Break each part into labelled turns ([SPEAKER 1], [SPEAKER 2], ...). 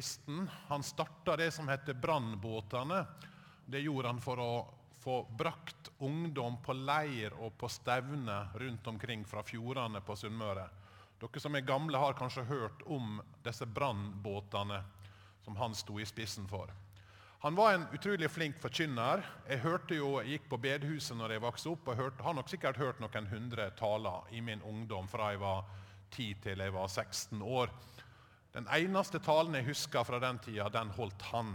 [SPEAKER 1] kristen. Han starta det som heter Brannbåtene. Det gjorde han for å få brakt ungdom på leir og på stevne rundt omkring fra fjordene på Sunnmøre. Dere som er gamle, har kanskje hørt om disse brannbåtene som han sto i spissen for. Han var en utrolig flink forkynner. Jeg hørte jo, jeg gikk på bedehuset når jeg vokste opp, og hørte, har nok sikkert hørt noen hundre taler i min ungdom fra jeg var 10 til jeg var 16 år. Den eneste talen jeg husker fra den tida, den holdt han.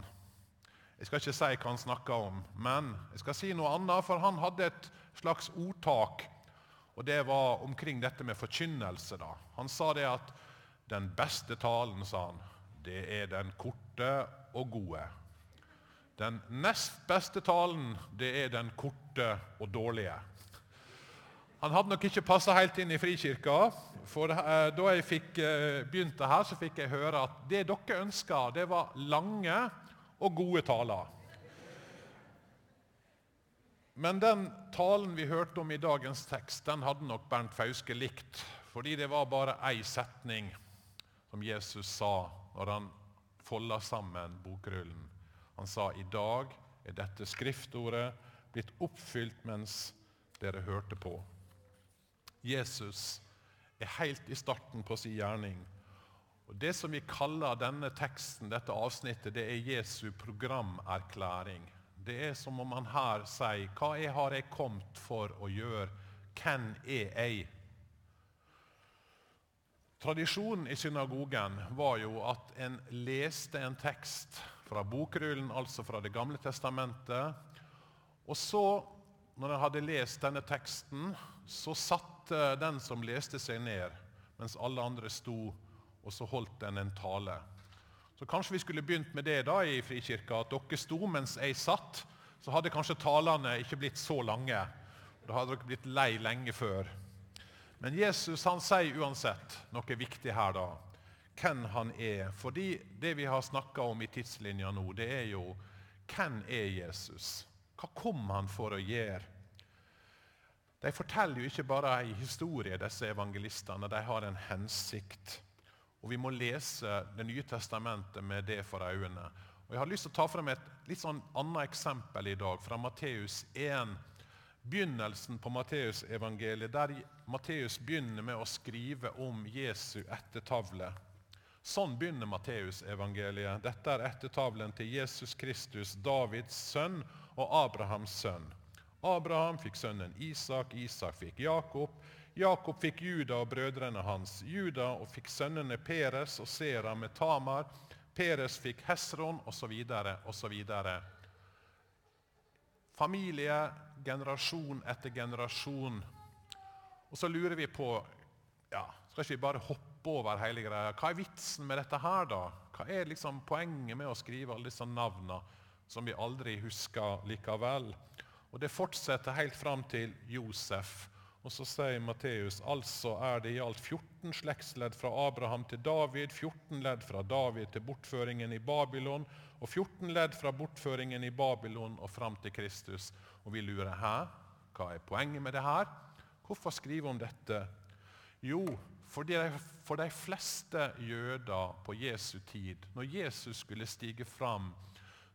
[SPEAKER 1] Jeg skal ikke si hva han snakka om, men jeg skal si noe annet, for han hadde et slags ordtak. Og det var omkring dette med forkynnelse. da. Han sa det at den beste talen, sa han, det er den korte og gode. Den nest beste talen, det er den korte og dårlige. Han hadde nok ikke passa helt inn i Frikirka. For eh, da jeg fikk eh, begynte her, så fikk jeg høre at det dere ønska, det var lange og gode taler. Men den talen vi hørte om i dagens tekst, den hadde nok Bernt Fauske likt. Fordi det var bare ei setning som Jesus sa når han folda sammen bokrullen. Han sa i dag er dette skriftordet blitt oppfylt mens dere hørte på. Jesus er helt i starten på sin gjerning. Og Det som vi kaller denne teksten, dette avsnittet, det er Jesu programerklæring. Det er som om han her sier Hva jeg har jeg kommet for å gjøre? Hvem er jeg? Tradisjonen i synagogen var jo at en leste en tekst fra bokrullen, altså fra Det gamle testamentet. Og så, når en hadde lest denne teksten, så satte den som leste seg ned, mens alle andre sto og så holdt den en tale. Så Kanskje vi skulle begynt med det da i Frikirka, at dere sto mens jeg satt. Så hadde kanskje talene ikke blitt så lange. Da hadde dere blitt lei lenge før. Men Jesus han sier uansett noe viktig her, da. Hvem han er. Fordi det vi har snakka om i tidslinja nå, det er jo hvem er Jesus? Hva kom han for å gjøre? De forteller jo ikke bare en historie, disse evangelistene. De har en hensikt. Og Vi må lese Det nye testamentet med det for øynene. Og Jeg har lyst til å ta frem et litt sånn annet eksempel i dag, fra Matteus 1. Begynnelsen på Matteusevangeliet, der Matteus begynner med å skrive om Jesu ettertavle. Sånn begynner Matteusevangeliet. Dette er ettertavlen til Jesus Kristus, Davids sønn og Abrahams sønn. Abraham fikk sønnen Isak, Isak fikk Jakob, Jakob fikk Juda og brødrene hans. Juda og fikk sønnene Peres og Sera med Tamar. Peres fikk Hesron osv. osv. Familie, generasjon etter generasjon. Og så lurer vi på ja, Skal ikke vi bare hoppe over hele greia? Hva er vitsen med dette her, da? Hva er liksom poenget med å skrive alle disse navnene som vi aldri husker likevel? Og Det fortsetter helt fram til Josef og så sier Matteus altså er det i alt 14 slektsledd fra Abraham til David, 14 ledd fra David til bortføringen i Babylon, og 14 ledd fra bortføringen i Babylon og fram til Kristus. Og vi lurer hæ? Hva er poenget med det her? Hvorfor skrive om dette? Jo, for de, for de fleste jøder på Jesu tid, når Jesus skulle stige fram,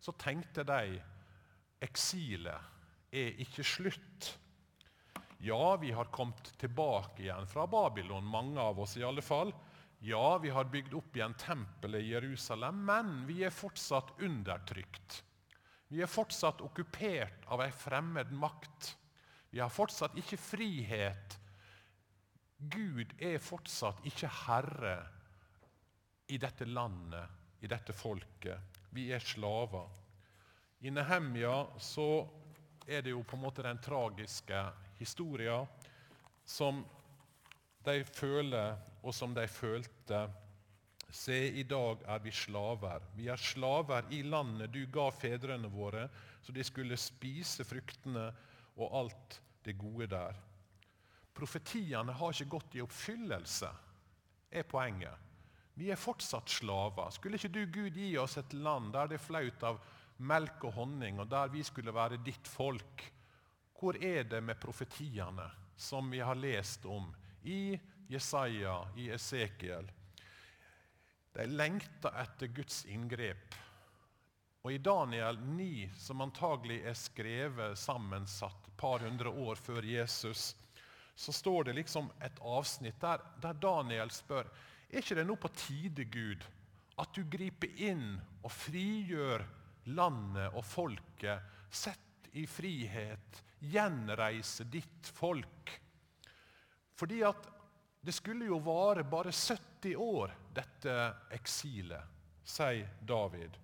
[SPEAKER 1] så tenkte de eksilet er ikke slutt. Ja, vi har kommet tilbake igjen fra Babylon, mange av oss i alle fall. Ja, vi har bygd opp igjen tempelet i Jerusalem, men vi er fortsatt undertrykt. Vi er fortsatt okkupert av ei fremmed makt. Vi har fortsatt ikke frihet. Gud er fortsatt ikke herre i dette landet, i dette folket. Vi er slaver. I Nehemja så er det jo på en måte den tragiske historia som de føler, og som de følte. Se, i dag er vi slaver. Vi er slaver i landet du ga fedrene våre, så de skulle spise fruktene og alt det gode der. Profetiene har ikke gått i oppfyllelse, er poenget. Vi er fortsatt slaver. Skulle ikke du, Gud, gi oss et land der det er flaut av melk og honning, og der vi skulle være ditt folk? Hvor er det med profetiene som vi har lest om i Jesaja, i Esekiel? De lengta etter Guds inngrep. Og I Daniel 9, som antagelig er skrevet sammensatt et par hundre år før Jesus, så står det liksom et avsnitt der, der Daniel spør er ikke det nå på tide, Gud, at du griper inn og frigjør landet og folket, sett i frihet, gjenreise ditt folk? Fordi at det skulle jo vare bare 70 år, dette eksilet, sier David.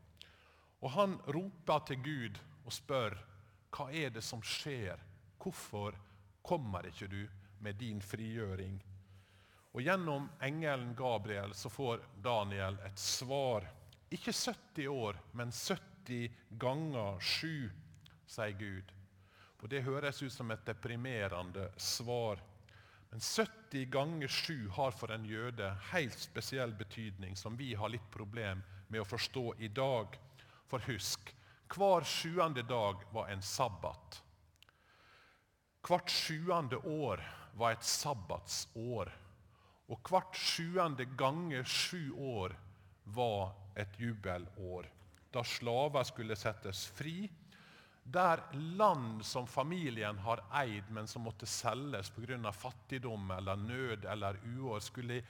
[SPEAKER 1] Og han roper til Gud og spør hva er det som skjer. Hvorfor kommer ikke du med din frigjøring? Og Gjennom engelen Gabriel så får Daniel et svar. Ikke 70 år, men 70 ganger 7, sier Gud. Og Det høres ut som et deprimerende svar. Men 70 ganger 7 har for en jøde helt spesiell betydning, som vi har litt problem med å forstå i dag. For husk, hver sjuende dag var en sabbat. Hvert sjuende år var et sabbatsår. Og hvert sjuende ganger sju år var et jubelår. Da slaver skulle settes fri. Der land som familien har eid, men som måtte selges pga. fattigdom eller nød eller uår, skulle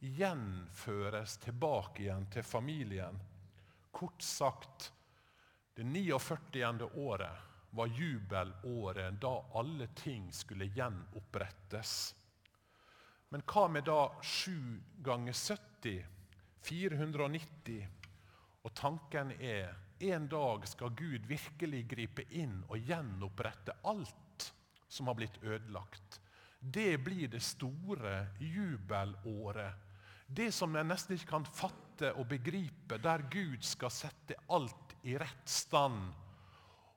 [SPEAKER 1] gjenføres tilbake igjen til familien. Kort sagt det 49. året var jubelåret da alle ting skulle gjenopprettes. Men hva med da 7 ganger 70? 490. Og tanken er en dag skal Gud virkelig gripe inn og gjenopprette alt som har blitt ødelagt. Det blir det store jubelåret. Det som jeg nesten ikke kan fatte og begripe, der Gud skal sette alt i rett stand.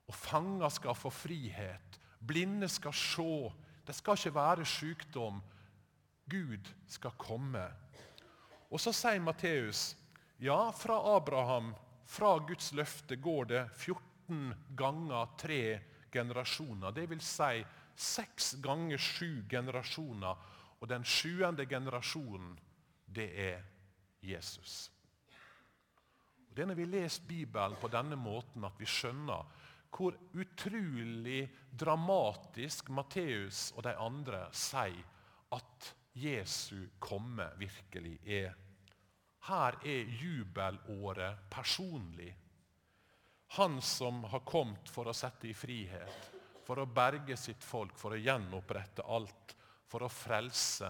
[SPEAKER 1] Og fanger skal få frihet. Blinde skal se. Det skal ikke være sykdom. Gud skal komme. Og så sier Matteus ja, fra Abraham, fra Guds løfte, går det 14 ganger tre generasjoner. Det vil si seks ganger sju generasjoner. Og den sjuende generasjonen, det er Jesus. Og det er når vi leser Bibelen på denne måten at vi skjønner hvor utrolig dramatisk Matteus og de andre sier at Jesu komme virkelig er. Her er jubelåret personlig. Han som har kommet for å sette i frihet, for å berge sitt folk, for å gjenopprette alt, for å frelse.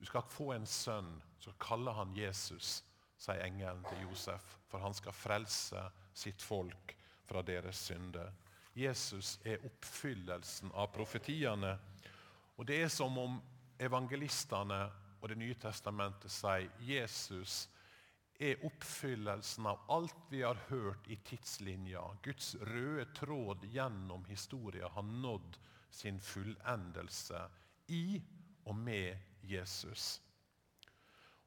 [SPEAKER 1] Du skal få en sønn, så kaller han Jesus, sier engelen til Josef, for han skal frelse sitt folk fra deres synder. Jesus er oppfyllelsen av profetiene. Og Det er som om evangelistene og Det nye testamentet sier Jesus er oppfyllelsen av alt vi har hørt i tidslinja. Guds røde tråd gjennom historien har nådd sin fullendelse i og med Jesus.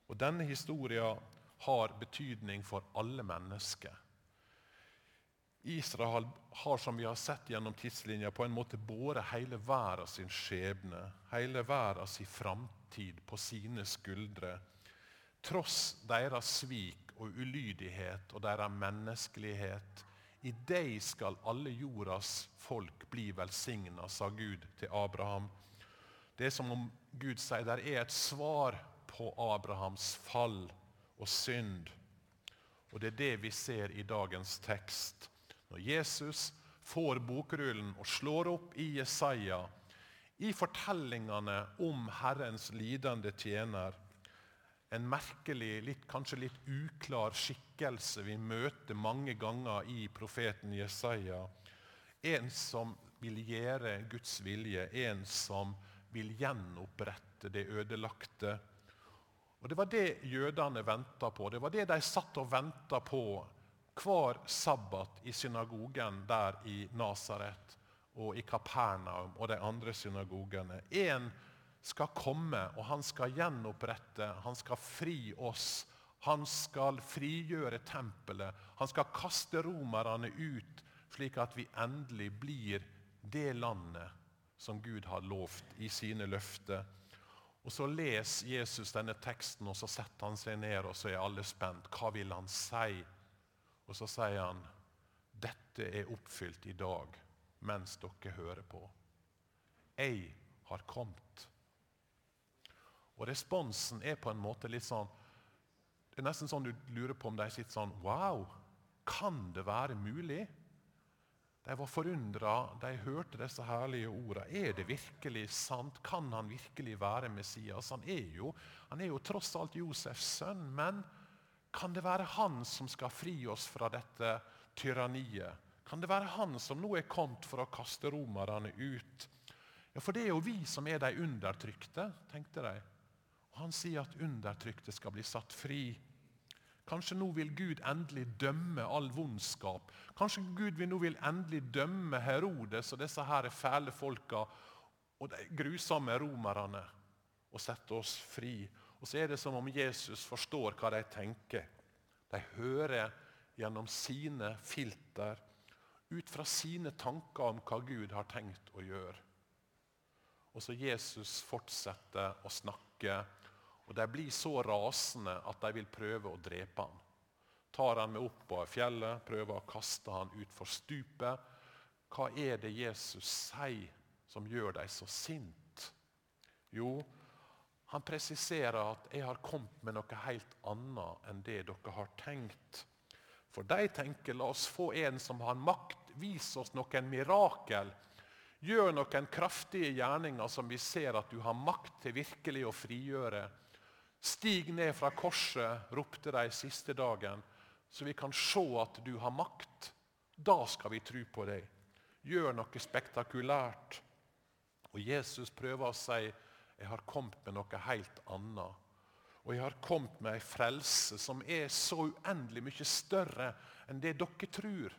[SPEAKER 1] Og Denne historien har betydning for alle mennesker. Israel har som vi har sett gjennom tidslinja, på en måte båret hele verden sin skjebne, hele verden sin framtid på sine skuldre. Tross deres svik og ulydighet og deres menneskelighet. I deg skal alle jordas folk bli velsigna, sa Gud til Abraham. Det er som om Gud sier det er et svar på Abrahams fall og synd. Og Det er det vi ser i dagens tekst. Når Jesus får bokrullen og slår opp i Jesaja, i fortellingene om Herrens lidende tjener, en merkelig, litt, kanskje litt uklar skikkelse vi møter mange ganger i profeten Jesaja. En som vil gjøre Guds vilje, en som vil gjenopprette det ødelagte. Og Det var det jødene venta på. Det var det de satt og venta på hver sabbat i synagogen der i Nasaret og i Kapernaum og de andre synagogene. En skal komme, og han skal gjenopprette, han skal fri oss. Han skal frigjøre tempelet. Han skal kaste romerne ut, slik at vi endelig blir det landet som Gud har lovt i sine løfter. Og Så leser Jesus denne teksten, og så setter han seg ned, og så er alle spent. Hva vil han si? Og så sier han dette er oppfylt i dag mens dere hører på. Jeg har kommet. Og responsen er på en måte litt sånn Det er nesten sånn du lurer på om de sitter sånn Wow, kan det være mulig? De var forundra. De hørte disse herlige ordene. Er det virkelig sant? Kan han virkelig være Messias? Han er jo, han er jo tross alt Josefs sønn. Men kan det være han som skal fri oss fra dette tyranniet? Kan det være han som nå er kommet for å kaste romerne ut? Ja, For det er jo vi som er de undertrykte, tenkte de. Og Han sier at undertrykte skal bli satt fri. Kanskje nå vil Gud endelig dømme all vondskap. Kanskje Gud vil nå vil endelig dømme Herodes og disse her fæle folka og de grusomme romerne og sette oss fri. Og så er det som om Jesus forstår hva de tenker. De hører gjennom sine filter, ut fra sine tanker om hva Gud har tenkt å gjøre. Og så Jesus fortsetter å snakke og De blir så rasende at de vil prøve å drepe ham. Tar han med opp på fjellet, prøver å kaste han utfor stupet. Hva er det Jesus sier som gjør dem så sint? Jo, han presiserer at 'jeg har kommet med noe helt annet enn det dere har tenkt'. For de tenker 'la oss få en som har makt, vis oss noen mirakel'. Gjør noen kraftige gjerninger som vi ser at du har makt til virkelig å frigjøre. Stig ned fra korset, ropte de siste dagen, så vi kan se at du har makt. Da skal vi tro på deg. Gjør noe spektakulært. Og Jesus prøver å si jeg har kommet med noe helt annet. Og jeg har kommet med ei frelse som er så uendelig mye større enn det dere tror.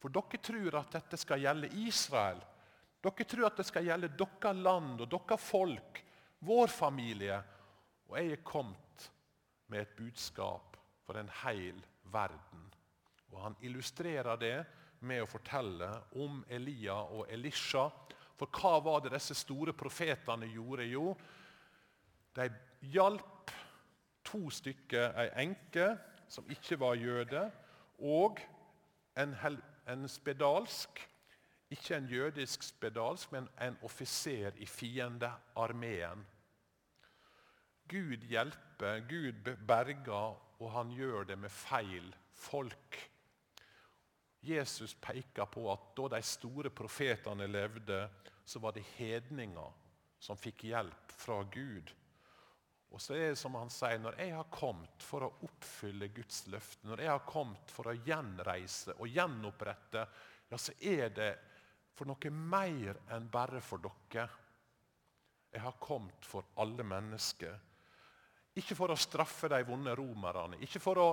[SPEAKER 1] For dere tror at dette skal gjelde Israel. Dere tror at det skal gjelde deres land og deres folk, vår familie. Og jeg er kommet med et budskap for en hel verden. Og Han illustrerer det med å fortelle om Elia og Elisha. For hva var det disse store profetene gjorde? Jo, de hjalp to stykker, ei enke som ikke var jøde, og en, en spedalsk ikke en jødisk spedalsk, men en offiser i fiendearmeen. Gud hjelper, Gud berger, og han gjør det med feil folk. Jesus peker på at da de store profetene levde, så var det hedninger som fikk hjelp fra Gud. Og så er det som han sier, Når jeg har kommet for å oppfylle Guds løfte, når jeg har kommet for å gjenreise og gjenopprette, ja, så er det for noe mer enn bare for dere. Jeg har kommet for alle mennesker. Ikke for å straffe de vonde romerne, ikke for å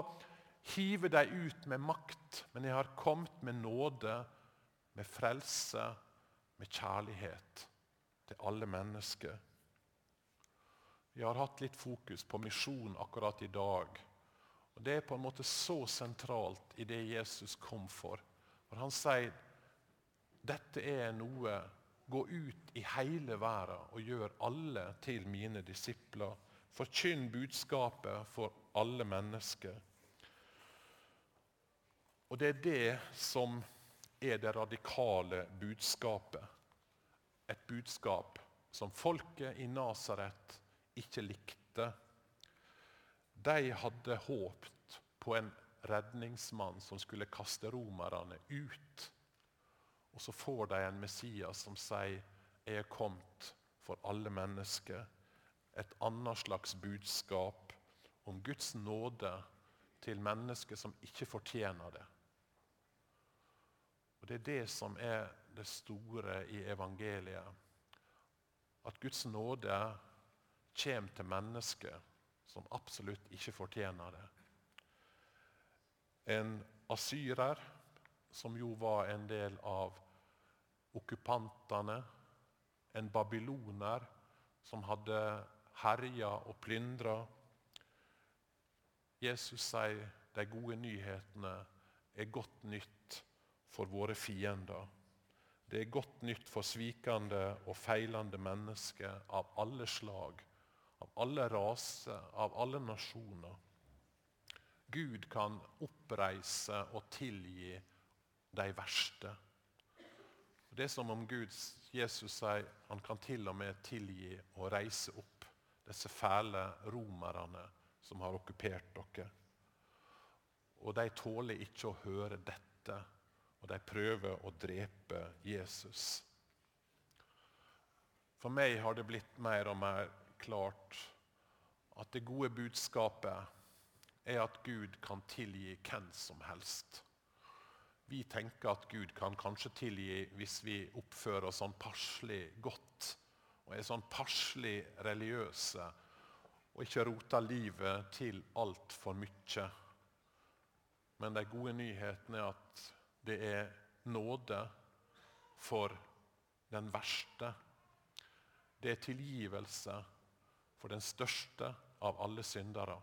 [SPEAKER 1] hive dem ut med makt, men jeg har kommet med nåde, med frelse, med kjærlighet til alle mennesker. Vi har hatt litt fokus på misjon akkurat i dag. Og Det er på en måte så sentralt i det Jesus kom for. For Han sier dette er noe Gå ut i hele verden og gjør alle til mine disipler. Forkynn budskapet for alle mennesker. Og det er det som er det radikale budskapet. Et budskap som folket i Nasaret ikke likte. De hadde håpt på en redningsmann som skulle kaste romerne ut. Og så får de en Messias som sier 'Jeg er kommet for alle mennesker' et annet slags budskap om Guds nåde til mennesker som ikke fortjener det. Det er det som er det store i evangeliet. At Guds nåde kommer til mennesker som absolutt ikke fortjener det. En asyrer, som jo var en del av okkupantene. En babyloner som hadde herja og plyndra. Jesus sier de gode nyhetene er godt nytt for våre fiender. Det er godt nytt for svikende og feilende mennesker av alle slag av alle raser, av alle nasjoner. Gud kan oppreise og tilgi de verste. Det er som om Gud, Jesus sier han kan til og med tilgi og reise opp disse fæle romerne som har okkupert dere. Og de tåler ikke å høre dette, og de prøver å drepe Jesus. For meg har det blitt mer og mer klart at det gode budskapet er at Gud kan tilgi hvem som helst. Vi tenker at Gud kan kanskje tilgi hvis vi oppfører oss sånn passelig godt og er sånn passelig religiøse og ikke roter livet til altfor mye. Men de gode nyhetene er at det er nåde for den verste. Det er tilgivelse for den største av alle syndere.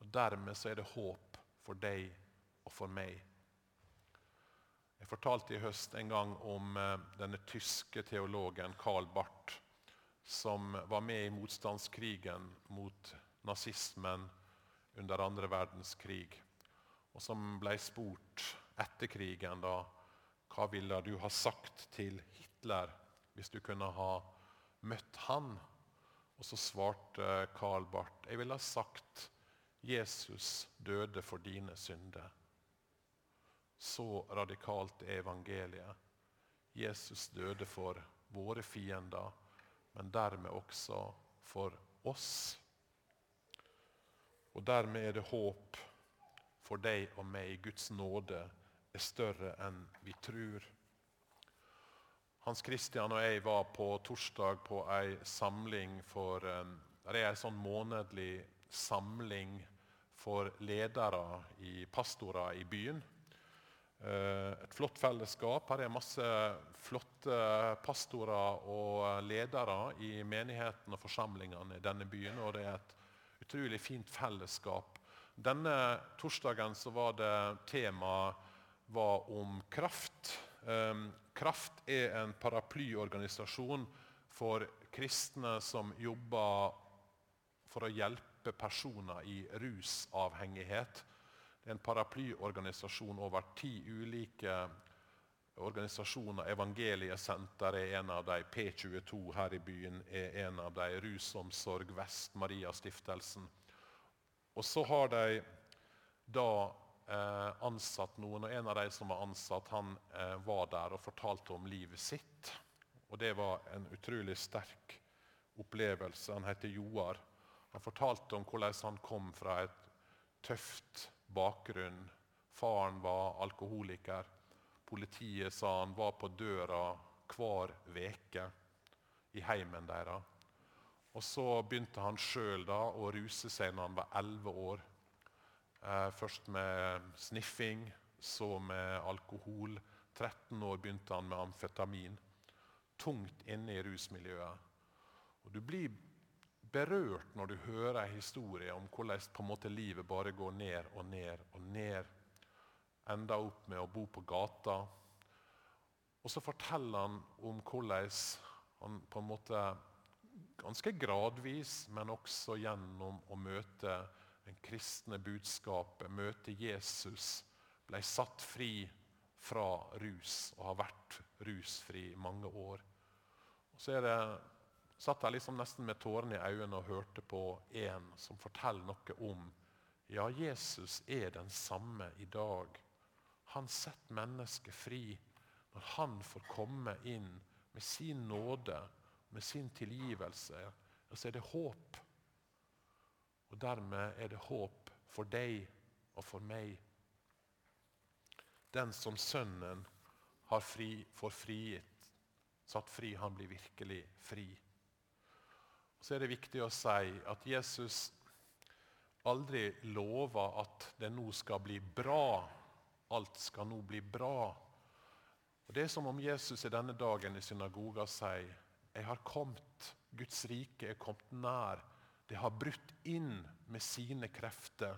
[SPEAKER 1] Og Dermed så er det håp for deg og for meg. Jeg fortalte i høst en gang om eh, denne tyske teologen Karl Barth, som var med i motstandskrigen mot nazismen under andre verdenskrig, og som ble spurt etter krigen da, hva ville du ha sagt til Hitler hvis du kunne ha møtt han? Og så svarte Karl Barth jeg ville ha sagt Jesus døde for dine synder. Så radikalt er evangeliet. Jesus døde for våre fiender, men dermed også for oss. Og dermed er det håp for deg og meg. Guds nåde er større enn vi tror. Hans Christian og jeg var på torsdag på ei samling for Det er ei sånn månedlig samling for ledere i pastorer i byen. Eh, et flott fellesskap. Her er masse flotte pastorer og ledere i menigheten og forsamlingene i denne byen. og Det er et utrolig fint fellesskap. Denne torsdagen var det tema var om kraft. Eh, kraft er en paraplyorganisasjon for kristne som jobber for å hjelpe personer i rusavhengighet. Det er en paraplyorganisasjon over ti ulike organisasjoner. Evangeliesenter er en av de. P22 her i byen er en av de. Rusomsorg Vest, Mariastiftelsen. Og så har de da ansatt noen, og en av de som var ansatt, han eh, var der og fortalte om livet sitt. Og det var en utrolig sterk opplevelse. Han heter Joar. Han fortalte om hvordan han kom fra et tøft bakgrunn. Faren var alkoholiker. Politiet sa han var på døra hver veke i heimen deres. Og Så begynte han sjøl å ruse seg når han var elleve år. Eh, først med sniffing, så med alkohol. 13 år begynte han med amfetamin. Tungt inne i rusmiljøet. Og Du blir berørt når du hører en historie om hvordan på en måte livet bare går ned og ned og ned. Enda opp med å bo på gata. Og så forteller han om hvordan han på en måte ganske gradvis, men også gjennom å møte den kristne budskapet, møte Jesus, ble satt fri fra rus og har vært rusfri i mange år. Og så er det satt jeg liksom nesten med tårene i øynene og hørte på en som forteller noe om ja, Jesus er den samme i dag. Han setter mennesket fri når han får komme inn med sin nåde, med sin tilgivelse. Og så er det håp. Og dermed er det håp for deg og for meg. Den som Sønnen har fri, får frigitt, satt fri, han blir virkelig fri. Så er det viktig å si at Jesus aldri lover at det nå skal bli bra. Alt skal nå bli bra. Og Det er som om Jesus i denne dagen i synagoga sier jeg har kommet, Guds rike er kommet nær. Det har brutt inn med sine krefter,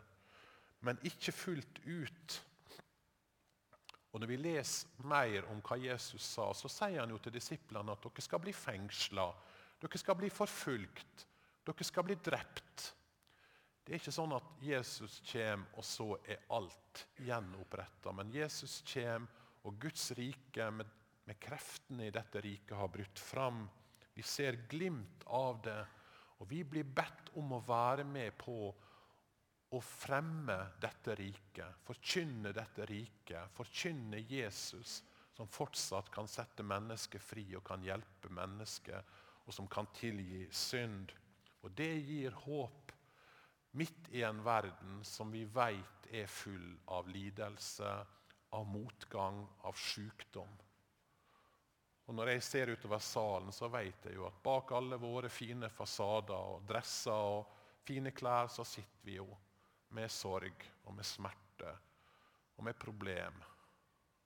[SPEAKER 1] men ikke fullt ut. Og Når vi leser mer om hva Jesus sa, så sier han jo til disiplene at dere skal bli fengsla dere skal bli forfulgt. Dere skal bli drept. Det er ikke sånn at Jesus kommer, og så er alt gjenoppretta. Men Jesus kommer, og Guds rike med, med kreftene i dette riket har brutt fram. Vi ser glimt av det, og vi blir bedt om å være med på å fremme dette riket, forkynne dette riket, forkynne Jesus, som fortsatt kan sette mennesket fri og kan hjelpe mennesket, og som kan tilgi synd. Og Det gir håp midt i en verden som vi vet er full av lidelse, av motgang, av sykdom. Og Når jeg ser utover salen, så vet jeg jo at bak alle våre fine fasader og dresser og fine klær, så sitter vi jo med sorg og med smerte og med problem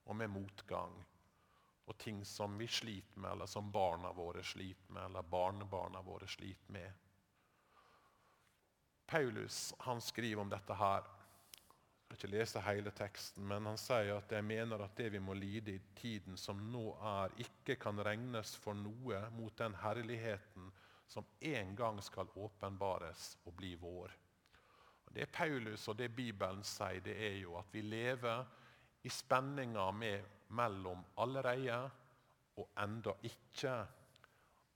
[SPEAKER 1] og med motgang og ting som vi sliter med, eller som barna våre sliter med, eller barnebarna våre sliter med. Paulus han skriver om dette her. Jeg har ikke lese hele teksten, men han sier at jeg mener at det vi må lide i tiden som nå er, ikke kan regnes for noe mot den herligheten som en gang skal åpenbares og bli vår. Det Paulus og det Bibelen sier, det er jo at vi lever i spenninga mellom allerede og enda ikke.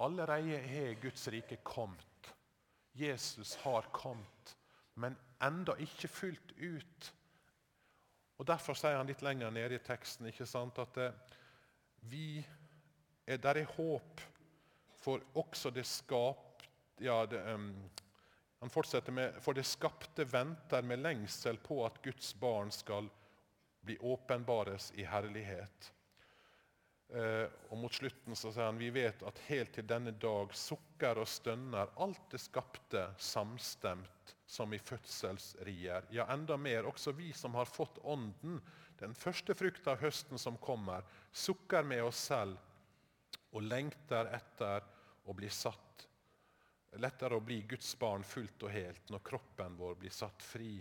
[SPEAKER 1] Allerede har Guds rike kommet. Jesus har kommet, men enda ikke fullt ut. Og Derfor sier han litt lenger nede i teksten ikke sant, at vi er, der er håp for også det skap... Ja, um, han fortsetter med For det skapte venter med lengsel på at Guds barn skal bli åpenbares i herlighet. Eh, og Mot slutten så sier han vi vet at helt til denne dag sukker og stønner alt det skapte samstemt som i fødselsrier. Ja, enda mer, også vi som har fått Ånden, den første frukt av høsten som kommer, sukker med oss selv og lengter etter å bli satt lettere å bli Guds barn fullt og helt når kroppen vår blir satt fri.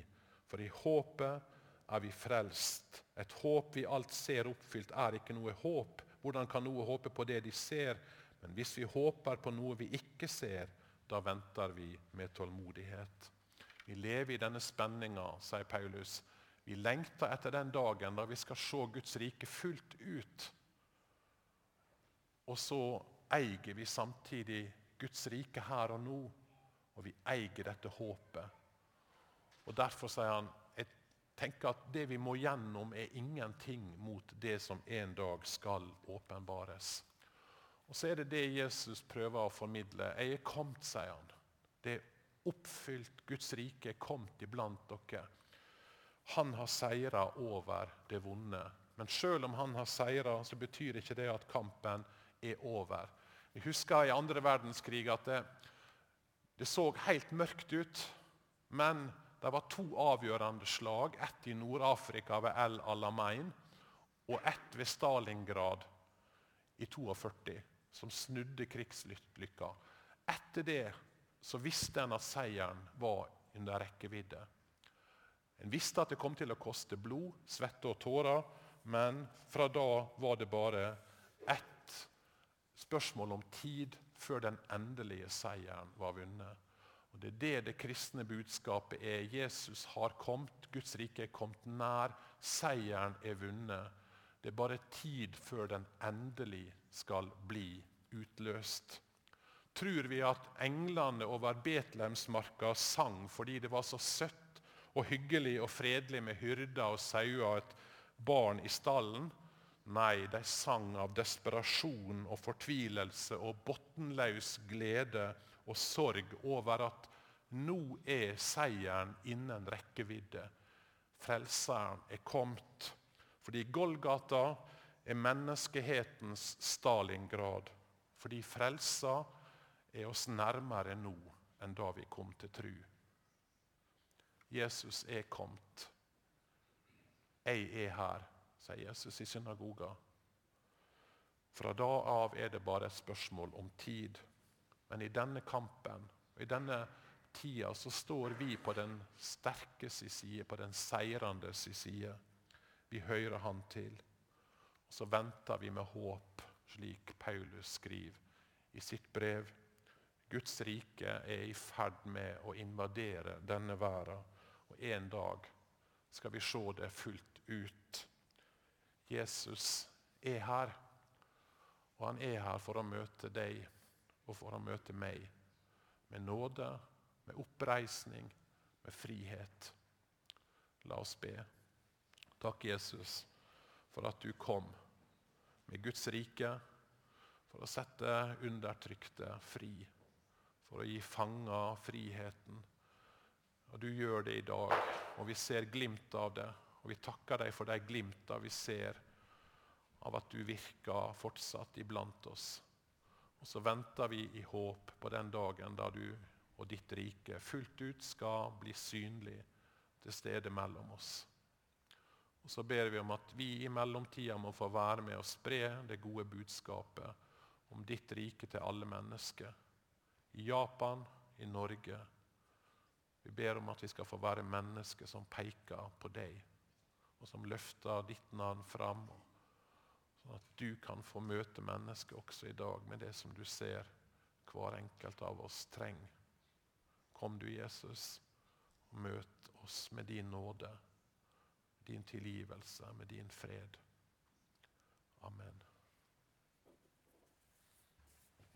[SPEAKER 1] For i håpet er vi frelst. Et håp vi alt ser oppfylt, er ikke noe håp. Hvordan kan noe håpe på det de ser? Men hvis vi håper på noe vi ikke ser, da venter vi med tålmodighet. Vi lever i denne spenninga, sier Paulus. Vi lengter etter den dagen da vi skal se Guds rike fullt ut. Og så eier vi samtidig Guds rike her og nå, og vi eier dette håpet. Og Derfor sier han tenker at det vi må gjennom, er ingenting mot det som en dag skal åpenbares. Og Så er det det Jesus prøver å formidle. Jeg er kommet, sier han. Det er oppfylt. Guds rike er kommet iblant dere. Han har seira over det vonde. Men selv om han har seira, så betyr ikke det at kampen er over. Jeg husker i andre verdenskrig at det, det så helt mørkt ut. Men det var to avgjørende slag. Ett i Nord-Afrika ved El Alamein og ett ved Stalingrad i 42, som snudde krigslykka. Etter det så visste en at seieren var under rekkevidde. En visste at det kom til å koste blod, svette og tårer, men fra da var det bare ett spørsmål om tid før den endelige seieren var vunnet. Og Det er det det kristne budskapet er. Jesus har kommet, Guds rike er kommet nær, seieren er vunnet. Det er bare tid før den endelig skal bli utløst. Tror vi at englene over Betlehemsmarka sang fordi det var så søtt og hyggelig og fredelig med hyrder og sauer og et barn i stallen? Nei, de sang av desperasjon og fortvilelse og bunnløs glede og sorg over at nå er seieren innen rekkevidde. Frelseren er kommet. Fordi Golgata er menneskehetens Stalingrad. Fordi frelsa er oss nærmere nå enn da vi kom til tru. Jesus er kommet. Jeg er her sier Jesus i synagoga. Fra da av er det bare et spørsmål om tid. Men i denne kampen, i denne tida, så står vi på den sterkeste side, på den seirandes side. Vi hører Han til. Og så venter vi med håp, slik Paulus skriver i sitt brev. Guds rike er i ferd med å invadere denne verden. Og en dag skal vi se det fullt ut. Jesus er her. Og han er her for å møte deg og for å møte meg. Med nåde, med oppreisning, med frihet. La oss be. Takk, Jesus, for at du kom med Guds rike for å sette undertrykte fri for å gi fanger friheten. Og Du gjør det i dag, og vi ser glimt av det. Og vi takker deg for de glimta vi ser av at du virker fortsatt iblant oss. Og så venter vi i håp på den dagen da du og ditt rike fullt ut skal bli synlig til stede mellom oss. Og Så ber vi om at vi i mellomtida må få være med og spre det gode budskapet om ditt rike til alle mennesker i Japan, i Norge. Vi ber om at vi skal få være mennesker som peker på deg, og som løfter ditt navn fram. At du kan få møte mennesket også i dag med det som du ser hver enkelt av oss trenger. Kom du, Jesus, og møt oss med din nåde, din tilgivelse, med din fred. Amen.